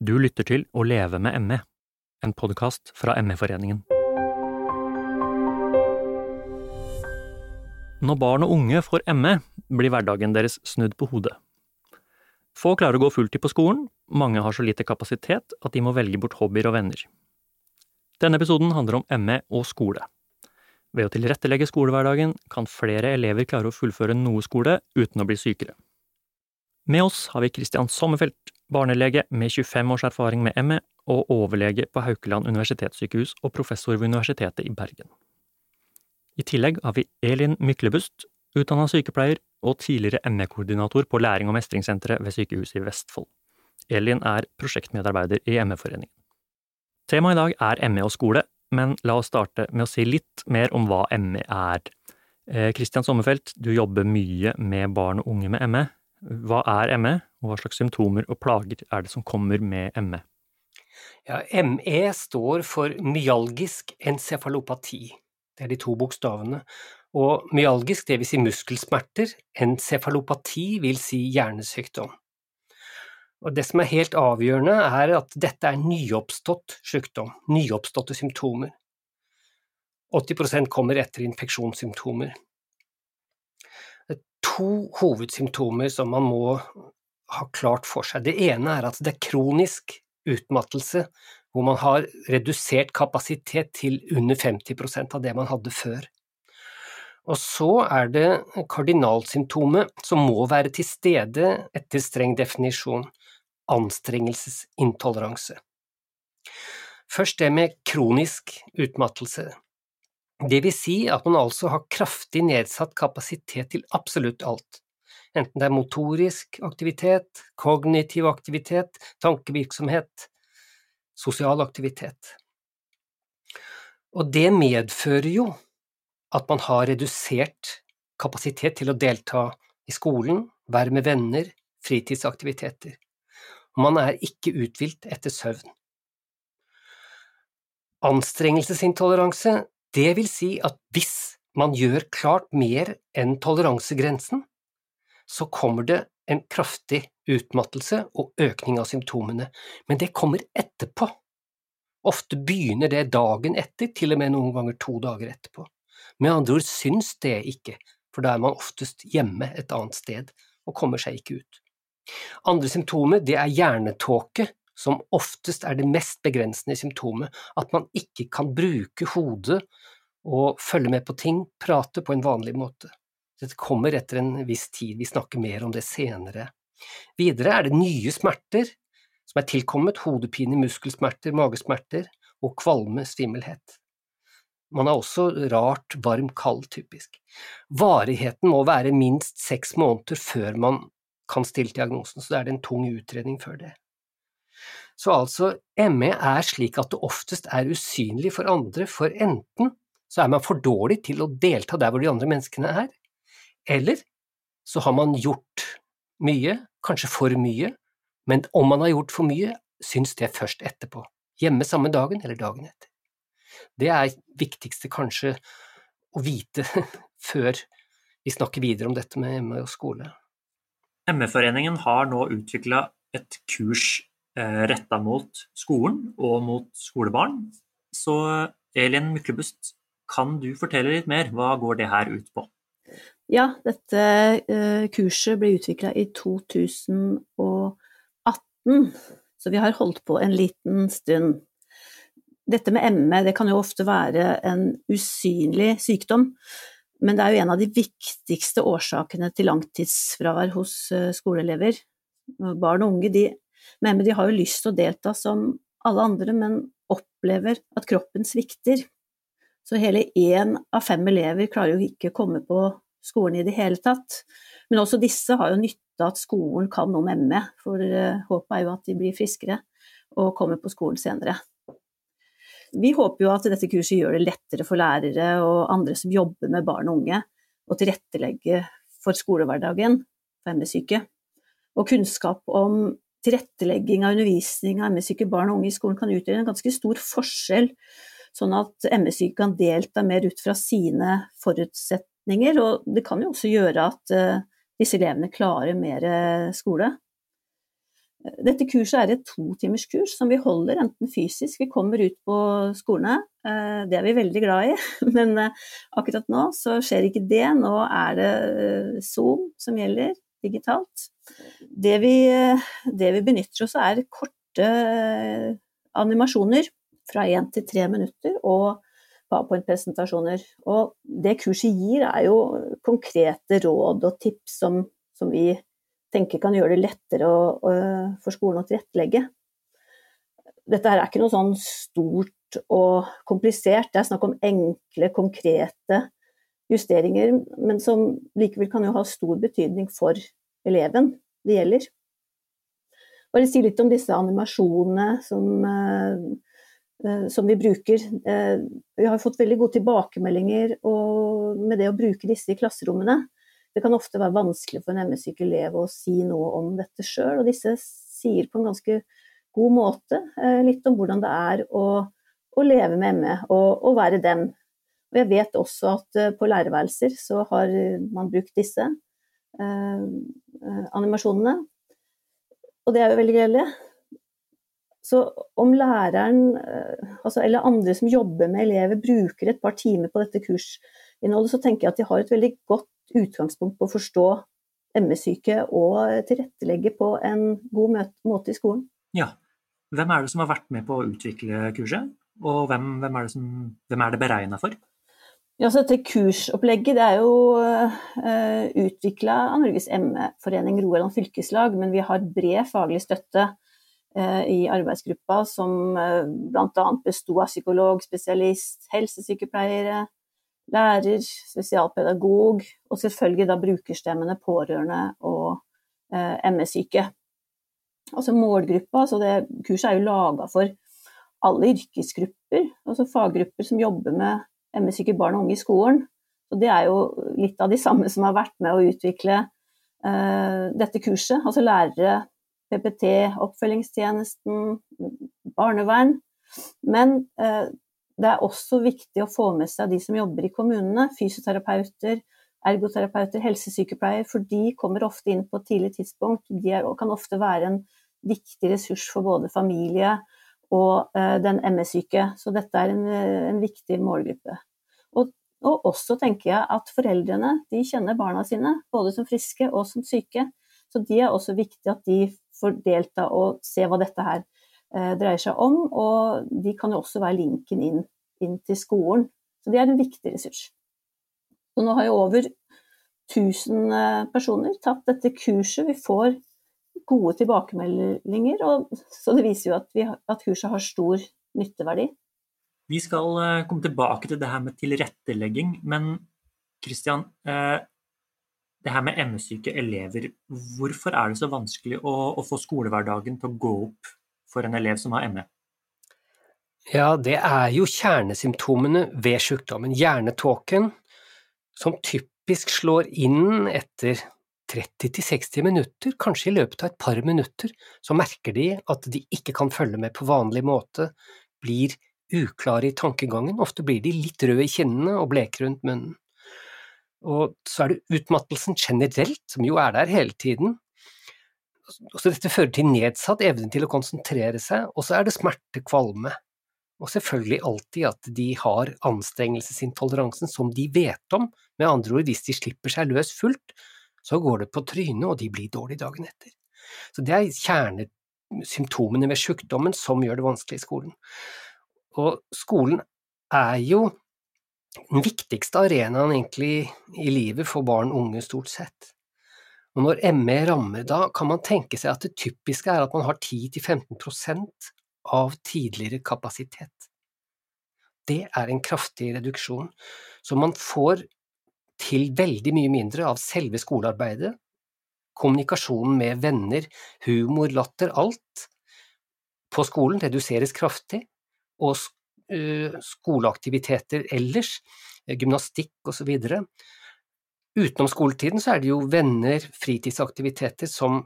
Du lytter til Å leve med ME, en podkast fra ME-foreningen. Når barn og unge får ME, blir hverdagen deres snudd på hodet. Få klarer å gå fulltid på skolen, mange har så lite kapasitet at de må velge bort hobbyer og venner. Denne episoden handler om ME og skole. Ved å tilrettelegge skolehverdagen kan flere elever klare å fullføre noe skole uten å bli sykere. Med oss har vi Christian Sommerfelt, barnelege med 25 års erfaring med ME og overlege på Haukeland universitetssykehus og professor ved Universitetet i Bergen. I tillegg har vi Elin Myklebust, utdanna sykepleier og tidligere ME-koordinator på Læring- og mestringssenteret ved Sykehuset i Vestfold. Elin er prosjektmedarbeider i ME-foreningen. Temaet i dag er ME og skole, men la oss starte med å si litt mer om hva ME er. Kristian Sommerfelt, du jobber mye med barn og unge med ME. Hva er ME, og hva slags symptomer og plager er det som kommer med ME? Ja, ME står for myalgisk encefalopati. Det er de to bokstavene. Og myalgisk, det vil si muskelsmerter, encefalopati vil si hjernesykdom. Og det som er helt avgjørende, er at dette er nyoppstått sykdom, nyoppståtte symptomer. 80% kommer etter infeksjonssymptomer to hovedsymptomer som man må ha klart for seg. Det ene er at det er kronisk utmattelse, hvor man har redusert kapasitet til under 50% av det man hadde før. Og så er det kardinalsymptomet som må være til stede etter streng definisjon anstrengelsesintoleranse. Først det med kronisk utmattelse. Det vil si at man altså har kraftig nedsatt kapasitet til absolutt alt, enten det er motorisk aktivitet, kognitiv aktivitet, tankevirksomhet, sosial aktivitet. Og det medfører jo at man har redusert kapasitet til å delta i skolen, være med venner, fritidsaktiviteter. Man er ikke uthvilt etter søvn. Anstrengelsesintoleranse det vil si at hvis man gjør klart mer enn toleransegrensen, så kommer det en kraftig utmattelse og økning av symptomene, men det kommer etterpå. Ofte begynner det dagen etter, til og med noen ganger to dager etterpå. Med andre ord syns det ikke, for da er man oftest hjemme et annet sted og kommer seg ikke ut. Andre symptomer det er hjernetåke, som oftest er det mest begrensende symptomet, at man ikke kan bruke hodet og følge med på ting, prate på en vanlig måte. Dette kommer etter en viss tid, vi snakker mer om det senere. Videre er det nye smerter som er tilkommet, hodepine, muskelsmerter, magesmerter og kvalme, svimmelhet. Man er også rart varm, kald, typisk. Varigheten må være minst seks måneder før man kan stille diagnosen, så det er en tung utredning før det. Så altså, ME er slik at det oftest er usynlig for andre, for enten så er man for dårlig til å delta der hvor de andre menneskene er, eller så har man gjort mye, kanskje for mye, men om man har gjort for mye, syns det først etterpå, hjemme samme dagen eller dagen etter. Det er viktigste kanskje å vite før vi snakker videre om dette med ME og skole. ME-foreningen har nå utvikla et kurs retta mot skolen og mot skolebarn. Så Elin Myklebust, kan du fortelle litt mer? Hva går det her ut på? Ja, dette eh, kurset ble utvikla i 2018, så vi har holdt på en liten stund. Dette med ME det kan jo ofte være en usynlig sykdom, men det er jo en av de viktigste årsakene til langtidsfravær hos eh, skoleelever. Barn og unge de men de har jo lyst til å delta som alle andre, men opplever at kroppen svikter. Så hele én av fem elever klarer jo ikke å komme på skolen i det hele tatt. Men også disse har jo nytte av at skolen kan noe med ME, for uh, håpet er jo at de blir friskere og kommer på skolen senere. Vi håper jo at dette kurset gjør det lettere for lærere og andre som jobber med barn og unge, å tilrettelegge for skolehverdagen for ME-syke. Og kunnskap om tilrettelegging av undervisning av ME-syke barn og unge i skolen kan utgjøre en ganske stor forskjell, sånn at ME-syke kan delta mer ut fra sine forutsetninger. Og det kan jo også gjøre at uh, disse elevene klarer mer skole. Dette kurset er et totimerskurs som vi holder enten fysisk, vi kommer ut på skolene. Eh, det er vi veldig glad i, men eh, akkurat nå så skjer ikke det. Nå er det eh, Zoom som gjelder, digitalt. Det vi, det vi benytter oss av er korte animasjoner fra én til tre minutter og PowerPoint-presentasjoner. Og det kurset gir er jo konkrete råd og tips som, som vi tenker kan gjøre det lettere å, å, for skolen å tilrettelegge. Dette her er ikke noe sånn stort og komplisert, det er snakk om enkle, konkrete justeringer, men som likevel kan jo ha stor betydning for eleven det gjelder. Bare si litt om disse animasjonene som, uh, som vi bruker. Uh, vi har fått veldig gode tilbakemeldinger med det å bruke disse i klasserommene. Det kan ofte være vanskelig for en ME-syk elev å si noe om dette sjøl, og disse sier på en ganske god måte eh, litt om hvordan det er å, å leve med ME og, og, være dem. Og jeg vet også at eh, på lærerværelser så har man brukt disse eh, eh, animasjonene, og det er jo veldig gledelig. Så om læreren, eh, altså, eller andre som jobber med elever, bruker et par timer på dette kursinnholdet, så tenker jeg at de har et veldig godt utgangspunkt på å forstå ME-syke og tilrettelegge på en god måte i skolen. Ja. Hvem er det som har vært med på å utvikle kurset, og hvem, hvem er det, som, hvem er det beregna for? Ja, så dette kursopplegget det er jo uh, eh, utvikla av Norges ME-forening Rogaland fylkeslag, men vi har bred faglig støtte uh, i arbeidsgruppa som uh, bl.a. besto av psykolog, spesialist, helsesykepleiere, lærer, spesialpedagog, og selvfølgelig da brukerstemmene, pårørende og uh, ME-syke. Altså målgruppa, så det kurset er jo laga for alle yrkesgrupper, altså faggrupper som jobber med ME-syke barn og unge i skolen. Og det er jo litt av de samme som har vært med å utvikle uh, dette kurset. Altså lærere, PPT, oppfølgingstjenesten, barnevern. Men uh, det er også viktig å få med seg de som jobber i kommunene, fysioterapeuter, ergoterapeuter, helsesykepleiere, for de kommer ofte inn på et tidlig tidspunkt. De er, kan ofte være en viktig ressurs for både familie og uh, den ME-syke. Så dette er en, en viktig målgruppe. Og, og, også tenker jeg at foreldrene de kjenner barna sine, både som friske og som syke. Så de er også viktig at de får delta og se hva dette her Eh, dreier seg om, og de kan jo også være linken inn, inn til skolen. Så de er en viktig ressurs. Og nå har jo over 1000 eh, personer tatt dette kurset. Vi får gode tilbakemeldinger, og, så det viser jo at, vi, at kurset har stor nytteverdi. Vi skal eh, komme tilbake til det her med tilrettelegging, men Kristian, det her med ME-syke elever, hvorfor er det så vanskelig å, å få skolehverdagen til å gå opp for en elev som har ME? Ja, det er jo kjernesymptomene ved sykdommen, hjernetåken, som typisk slår inn etter 30-60 minutter, kanskje i løpet av et par minutter, så merker de at de ikke kan følge med på vanlig måte, blir uklare i tankegangen, ofte blir de litt røde i kinnene og bleke rundt munnen. Og så er det utmattelsen generelt, som jo er der hele tiden, så dette fører til nedsatt evne til å konsentrere seg, og så er det smerte, kvalme. Og selvfølgelig alltid at de har anstrengelsesintoleransen som de vet om, med andre ord hvis de slipper seg løs fullt, så går det på trynet og de blir dårlige dagen etter. Så det er kjernesymptomene ved sykdommen som gjør det vanskelig i skolen. Og skolen er jo den viktigste arenaen egentlig i livet for barn og unge, stort sett. Og når ME rammer da, kan man tenke seg at det typiske er at man har 10–15% av tidligere kapasitet. Det er en kraftig reduksjon, så man får til veldig mye mindre av selve skolearbeidet, kommunikasjonen med venner, humor, latter, alt på skolen reduseres kraftig, og skoleaktiviteter ellers, gymnastikk osv., Utenom skoletiden så er det jo venner, fritidsaktiviteter som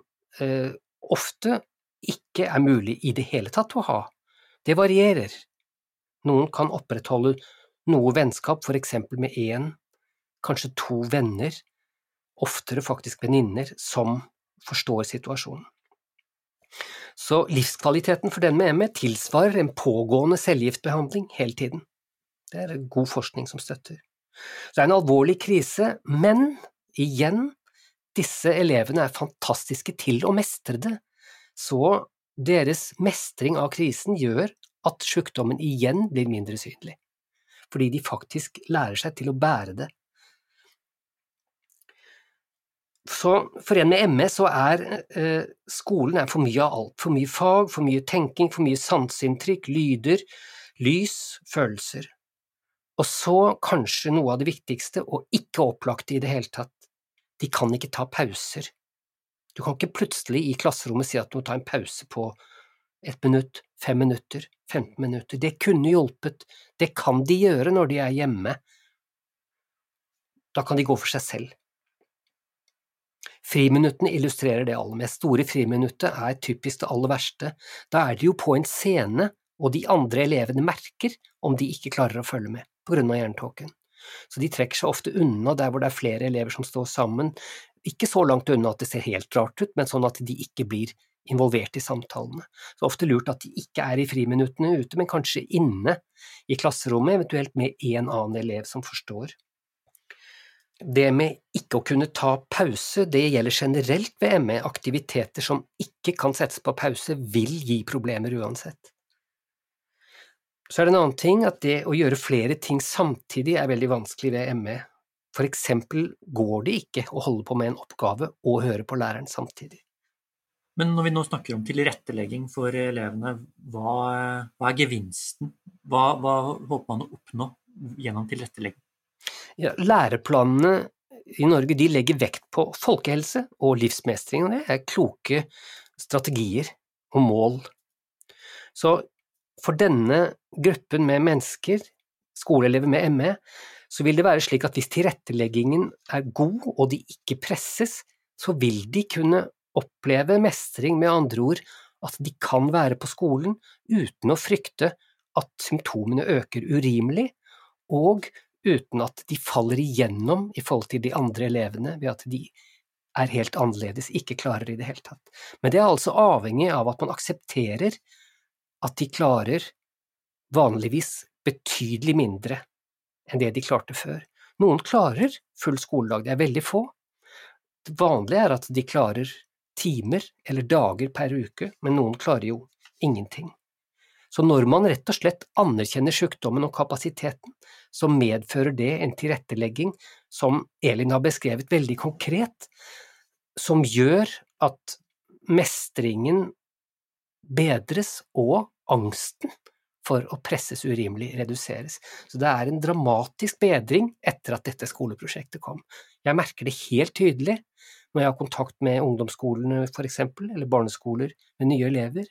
eh, ofte ikke er mulig i det hele tatt å ha. Det varierer. Noen kan opprettholde noe vennskap, for eksempel med én, kanskje to venner, oftere faktisk venninner, som forstår situasjonen. Så livskvaliteten for den med ME tilsvarer en pågående cellegiftbehandling hele tiden. Det er god forskning som støtter. Så det er en alvorlig krise, men igjen, disse elevene er fantastiske til å mestre det, så deres mestring av krisen gjør at sykdommen igjen blir mindre synlig, fordi de faktisk lærer seg til å bære det. Så for en med ME så er eh, skolen er for mye av alt, for mye fag, for mye tenking, for mye sanseinntrykk, lyder, lys, følelser. Og så kanskje noe av det viktigste, og ikke opplagte i det hele tatt, de kan ikke ta pauser. Du kan ikke plutselig i klasserommet si at du må ta en pause på ett minutt, fem minutter, 15 minutter. Det kunne hjulpet, det kan de gjøre når de er hjemme. Da kan de gå for seg selv. Friminuttene illustrerer det aller mest. Store friminuttet er typisk det aller verste. Da er de jo på en scene, og de andre elevene merker om de ikke klarer å følge med på grunn av jerntåken. Så de trekker seg ofte unna der hvor det er flere elever som står sammen, ikke så langt unna at det ser helt rart ut, men sånn at de ikke blir involvert i samtalene. Så ofte lurt at de ikke er i friminuttene ute, men kanskje inne i klasserommet, eventuelt med en annen elev som forstår. Det med ikke å kunne ta pause, det gjelder generelt ved ME. Aktiviteter som ikke kan settes på pause, vil gi problemer uansett. Så er det en annen ting at det å gjøre flere ting samtidig er veldig vanskelig ved ME. For eksempel går det ikke å holde på med en oppgave og høre på læreren samtidig. Men når vi nå snakker om tilrettelegging for elevene, hva, hva er gevinsten? Hva, hva, håper man å oppnå gjennom tilrettelegging? Læreplanene i Norge legger vekt på folkehelse og livsmestring, og det er kloke strategier og mål. Så for denne gruppen med mennesker, skoleelever med ME, så vil det være slik at hvis tilretteleggingen er god og de ikke presses, så vil de kunne oppleve mestring, med andre ord at de kan være på skolen uten å frykte at symptomene øker urimelig, og uten at de faller igjennom i forhold til de andre elevene ved at de er helt annerledes, ikke klarer i det hele tatt. Men det er altså avhengig av at man aksepterer at de klarer vanligvis betydelig mindre enn det de klarte før. Noen klarer full skoledag, det er veldig få. Det vanlige er at de klarer timer eller dager per uke, men noen klarer jo ingenting. Så når man rett og slett anerkjenner sykdommen og kapasiteten, så medfører det en tilrettelegging som Elin har beskrevet veldig konkret, som gjør at mestringen bedres og angsten for å presses urimelig reduseres. Så det er en dramatisk bedring etter at dette skoleprosjektet kom. Jeg merker det helt tydelig når jeg har kontakt med ungdomsskolene eksempel, eller barneskoler med nye elever.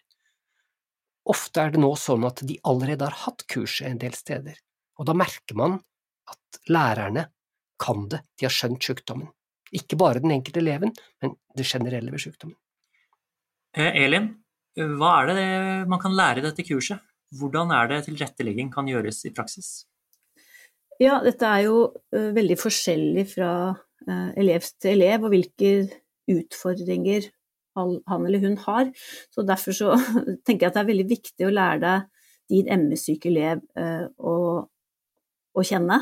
Ofte er det nå sånn at de allerede har hatt kurset en del steder, og da merker man at lærerne kan det, de har skjønt sykdommen. Ikke bare den enkelte eleven, men det generelle ved sykdommen. Eh, Elin, hva er det man kan lære i dette kurset? Hvordan er det tilrettelegging kan gjøres i praksis? Ja, dette er jo veldig forskjellig fra elev til elev, og hvilke utfordringer han eller hun har. Så Derfor så tenker jeg at det er veldig viktig å lære deg din ME-syke elev å, å kjenne.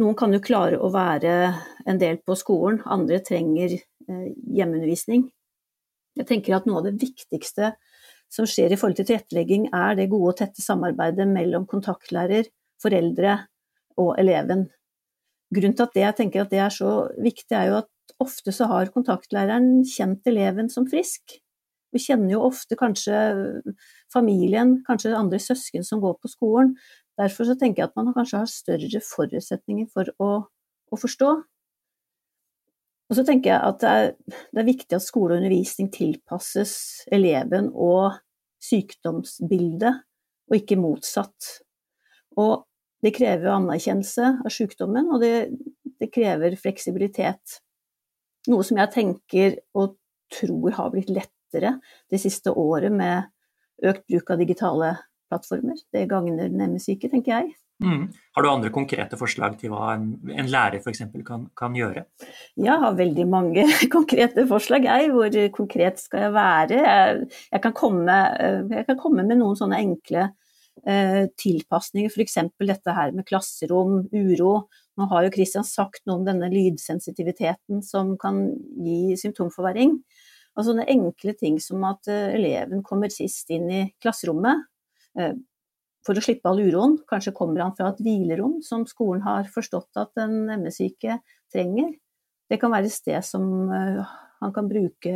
Noen kan jo klare å være en del på skolen, andre trenger hjemmeundervisning. Jeg tenker at noe av det viktigste som skjer i forhold til tilrettelegging, er det gode og tette samarbeidet mellom kontaktlærer, foreldre og eleven. Grunnen til at det, jeg tenker at det er så viktig, er jo at ofte så har kontaktlæreren kjent eleven som frisk. Vi kjenner jo ofte kanskje familien, kanskje andre søsken som går på skolen. Derfor så tenker jeg at man kanskje har større forutsetninger for å, å forstå. Og så tenker jeg at det er, det er, viktig at skole og undervisning tilpasses eleven og sykdomsbildet, og ikke motsatt. Og det krever anerkjennelse av sykdommen, og det, det krever fleksibilitet. Noe som jeg tenker og tror har blitt lettere det siste året med økt bruk av digitale plattformer. Det gagner den ME-syke, tenker jeg. Mm. Har du andre konkrete forslag til hva en, en lærer f.eks. Kan, kan gjøre? Jeg har veldig mange konkrete forslag, jeg. Hvor konkret skal jeg være? Jeg, jeg, kan, komme, eh, jeg kan, komme, med noen sånne enkle eh, tilpasninger, f.eks. dette her med klasserom, uro. Nå har jo Kristian sagt noe om denne lydsensitiviteten som kan gi symptomforverring. Og sånne enkle ting som at eh, eleven kommer sist inn i klasserommet. Eh, for å slippe all uroen. Kanskje kommer han fra et hvilerom som skolen har forstått at den ME-syke trenger. Det kan være et sted som eh, han kan bruke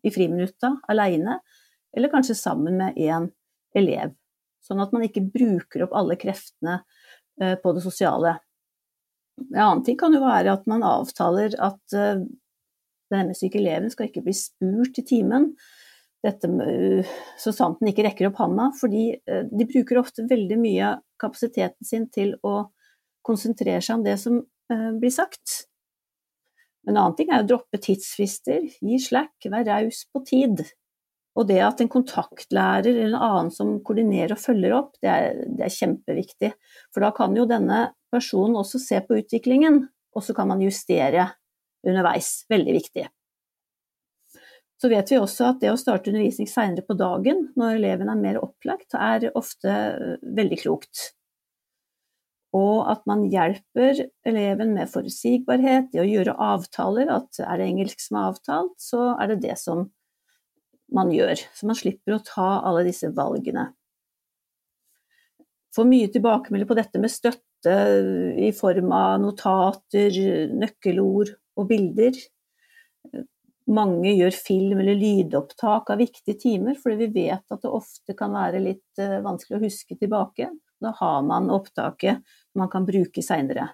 i friminutta aleine, eller kanskje sammen med en elev. Sånn at man ikke bruker opp alle kreftene på det sosiale. En annen ting kan jo være at man avtaler at uh, den ME-syke eleven skal ikke bli spurt i timen dette med, så sant den ikke rekker opp handa, fordi eh, de bruker ofte veldig mye av kapasiteten sin til å konsentrere seg om det som eh, blir sagt. En annen ting er å droppe tidsfrister, gi slack, være raus på tid. Og det at en kontaktlærer eller en annen som koordinerer og følger opp, det er, det er kjempeviktig. For da kan jo denne personen også se på utviklingen, og så kan man justere underveis. Veldig viktig. Så vet vi også at det å starte undervisning seinere på dagen, når eleven er mer opplagt, er ofte eh, veldig klokt. Og at man hjelper eleven med forutsigbarhet, i å gjøre avtaler. At er det engelsk som er avtalt, så er det det som man gjør. Så man slipper å ta alle disse valgene. Får mye tilbakemelding på dette med støtte i form av notater, nøkkelord og bilder mange gjør film eller lydopptak av viktige timer, fordi vi vet at det ofte kan være litt eh, vanskelig å huske tilbake. Da har man opptaket man kan bruke seinere.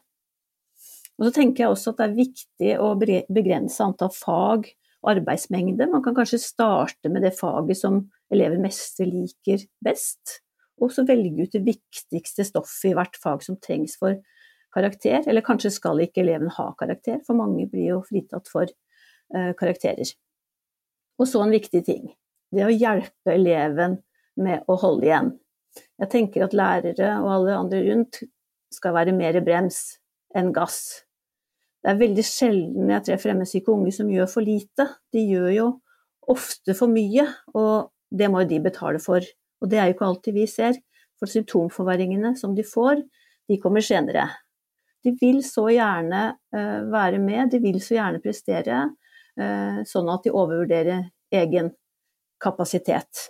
Og så tenker jeg også at det er viktig å begrense antall fag og arbeidsmengde. Man kan kanskje starte med det faget som elever mestrer liker best, og så velge ut det viktigste stoffet i hvert fag som trengs for karakter. Eller kanskje skal ikke eleven ha karakter, for mange blir jo fritatt for Eh, karakterer. Og så en viktig ting. Det å hjelpe eleven med å holde igjen. Jeg tenker at lærere og alle andre rundt skal være mer brems enn gass. Det er veldig sjelden jeg treffer ME-syke unge som gjør for lite. De gjør jo ofte for mye, og det må jo de betale for. Og det er jo ikke alltid vi ser, for symptomforverringene som de får, de kommer senere. De vil så gjerne uh, være med, de vil så gjerne prestere, Eh, sånn at de overvurderer egen kapasitet.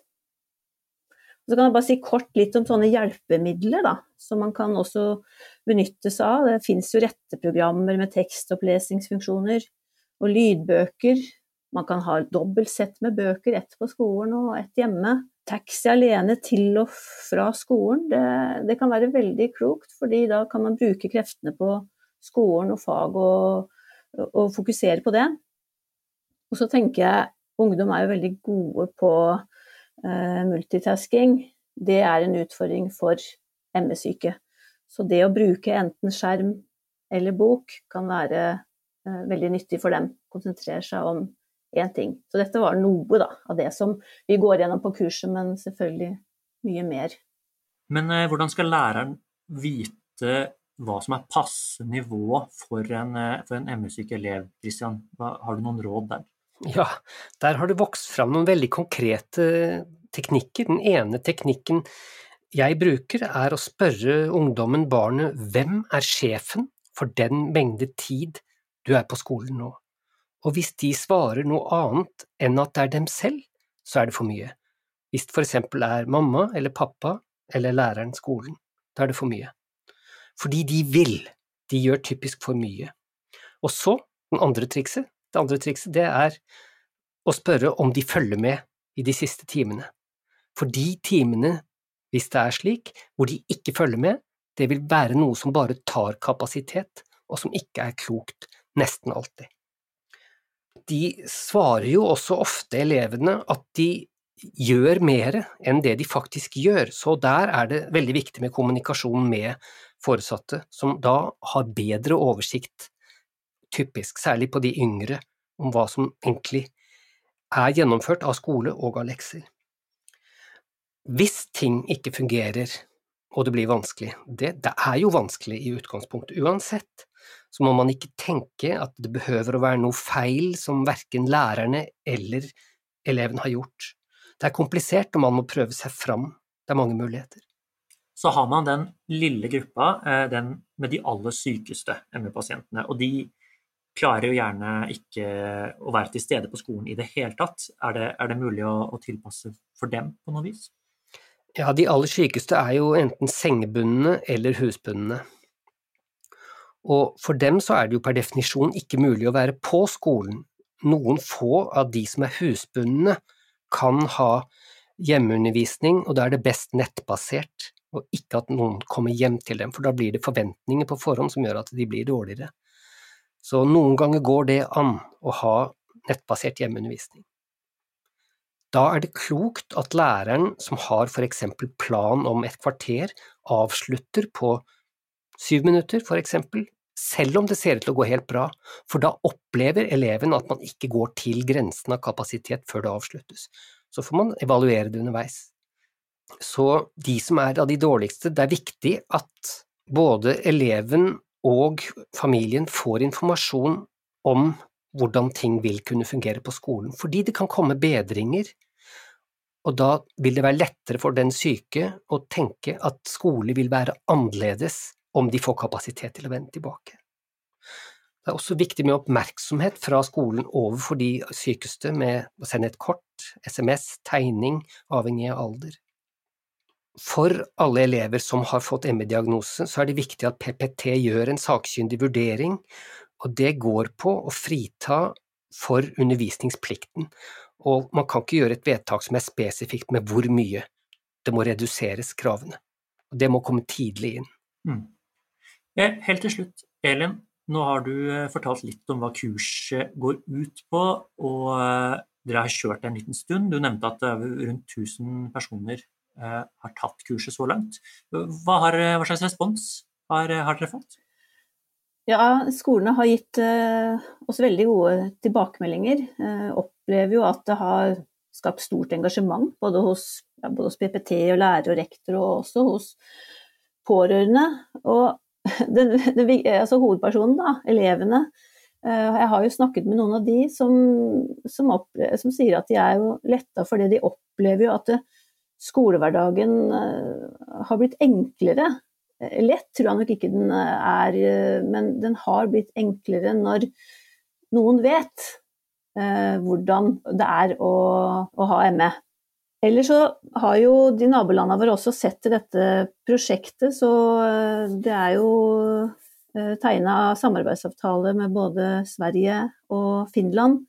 Så kan jeg bare si kort litt om sånne hjelpemidler da, som man kan også benytte seg av. Det finnes jo retteprogrammer med tekstopplesingsfunksjoner og lydbøker. Man kan ha dobbelt sett med bøker, ett på skolen og ett hjemme. Taxi alene til og fra skolen, det, det kan være veldig klokt, fordi da kan man bruke kreftene på skolen og fag og, og fokusere på det. Og så tenker jeg ungdom er jo veldig gode på eh, multitasking. Det er en utfordring for ME-syke. Så det å bruke enten skjerm eller bok kan være eh, veldig nyttig for dem. Konsentrere seg om én ting. Så dette var noe da, av det som vi går gjennom på kurset, men selvfølgelig mye mer. Men eh, hvordan skal læreren vite hva som er passe nivå for en, for en ME-syk elev, Christian? Har du noen råd der? Ja, der har det vokst fram noen veldig konkrete teknikker. Den ene teknikken jeg bruker, er å spørre ungdommen, barnet, hvem er sjefen for den mengde tid du er på skolen nå? Og hvis de svarer noe annet enn at det er dem selv, så er det for mye. Hvis det for eksempel er mamma eller pappa eller læreren skolen, da er det for mye. Fordi de vil, de gjør typisk for mye. Og så, den andre trikset, det andre trikset det er å spørre om de følger med i de siste timene. For de timene, hvis det er slik, hvor de ikke følger med, det vil være noe som bare tar kapasitet, og som ikke er klokt, nesten alltid. De svarer jo også ofte, elevene, at de gjør mer enn det de faktisk gjør, så der er det veldig viktig med kommunikasjon med foresatte, som da har bedre oversikt typisk, særlig på de yngre, om hva som egentlig er gjennomført av skole og av lekser. Hvis ting ikke fungerer og det blir vanskelig. Det, det er jo vanskelig i utgangspunktet uansett. Så må man ikke tenke at det behøver å være noe feil som verken lærerne eller eleven har gjort. Det er komplisert, og man må prøve seg fram. Det er mange muligheter. Så har man den lille gruppa, eh, den med de aller sykeste ME-pasientene. Og de klarer jo gjerne ikke å være til stede på skolen i det hele tatt. Er det, er det mulig å, å tilpasse for dem på noe vis? Ja, de aller sykeste er jo enten sengebundne eller husbundne. Og for dem så er det jo per definisjon ikke mulig å være på skolen. Noen få av de som er husbundne, kan ha hjemmeundervisning, og da er det best nettbasert, og ikke at noen kommer hjem til dem, for da blir det forventninger på forhånd som gjør at de blir dårligere. Så noen ganger går det an å ha nettbasert hjemmeundervisning. Da er det klokt at læreren som har for eksempel plan om et kvarter, avslutter på syv minutter, for eksempel, selv om det ser ut til å gå helt bra, for da opplever eleven at man ikke går til grensen av kapasitet før det avsluttes. Så får man evaluere det underveis. Så de som er av de dårligste, det er viktig at både eleven og familien får informasjon om hvordan ting vil kunne fungere på skolen, fordi det kan komme bedringer, og da vil det være lettere for den syke å tenke at skole vil være annerledes om de får kapasitet til å vende tilbake. Det er også viktig med oppmerksomhet fra skolen overfor de sykeste med å sende et kort, SMS, tegning, avhengig av alder. For alle elever som har fått ME-diagnose, så er det viktig at PPT gjør en sakkyndig vurdering, og det går på å frita for undervisningsplikten, og man kan ikke gjøre et vedtak som er spesifikt med hvor mye. Det må reduseres, kravene. Og det må komme tidlig inn. Mm. Helt til slutt, Elin. Nå har du eh, fortalt litt om hva kurset går ut på, og eh, dere har kjørt en liten stund. Du nevnte at rundt 1000 personer eh, har tatt kurset så langt. Hva, har, hva slags respons har, har, dere fått? Ja, Skolene har gitt oss veldig gode tilbakemeldinger. opplever jo at det har skapt stort engasjement både hos, ja, både hos PPT og lærer og rektor, og også hos pårørende. Og den, den, altså hovedpersonen, da, elevene. Eh, jeg har jo snakket med noen av de som, som, opplever, som sier at de er jo letta fordi de opplever jo at skolehverdagen eh, har blitt enklere. Eh, lett tror jeg nok ikke den er, men den har blitt enklere når noen vet hvordan det er å, å ha ME. Ellers så har jo de nabolandene våre også sett til dette prosjektet, så eh, det er jo eh, tegna samarbeidsavtale med både Sverige og Finland.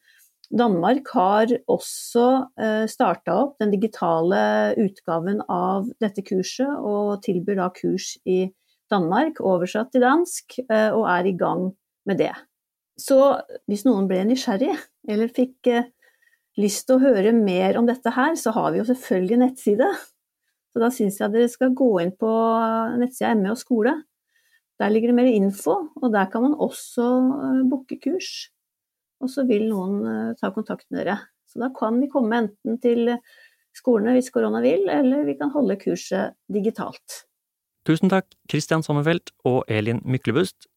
Danmark har også eh, starta opp den digitale utgaven av dette kurset, og tilbyr da kurs i Danmark, oversatt til dansk, og er i gang med det. Så hvis noen ble nysgjerrig, eller fikk lyst til å høre mer om dette her, så har vi jo selvfølgelig nettside. Så da syns jeg dere skal gå inn på nettsida ME og skole. Der ligger det mer info, og der kan man også eh, booke kurs. Og så vil noen eh, ta kontakt med dere. Så da kan vi komme enten til skolene hvis korona vil, eller vi kan holde kurset digitalt. Tusen takk, Kristian Sommerfelt og Elin Myklebust.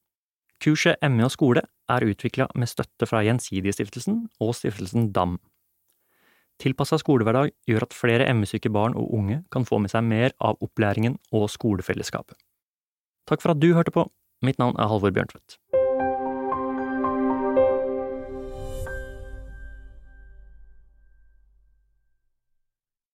Kurset ME og skole er utvikla med støtte fra Gjensidigestiftelsen og stiftelsen DAM. Tilpassa skolehverdag gjør at flere ME-syke barn og unge kan få med seg mer av opplæringen og skolefellesskapet. Takk for at du hørte på. Mitt navn er Halvor Bjørntvedt.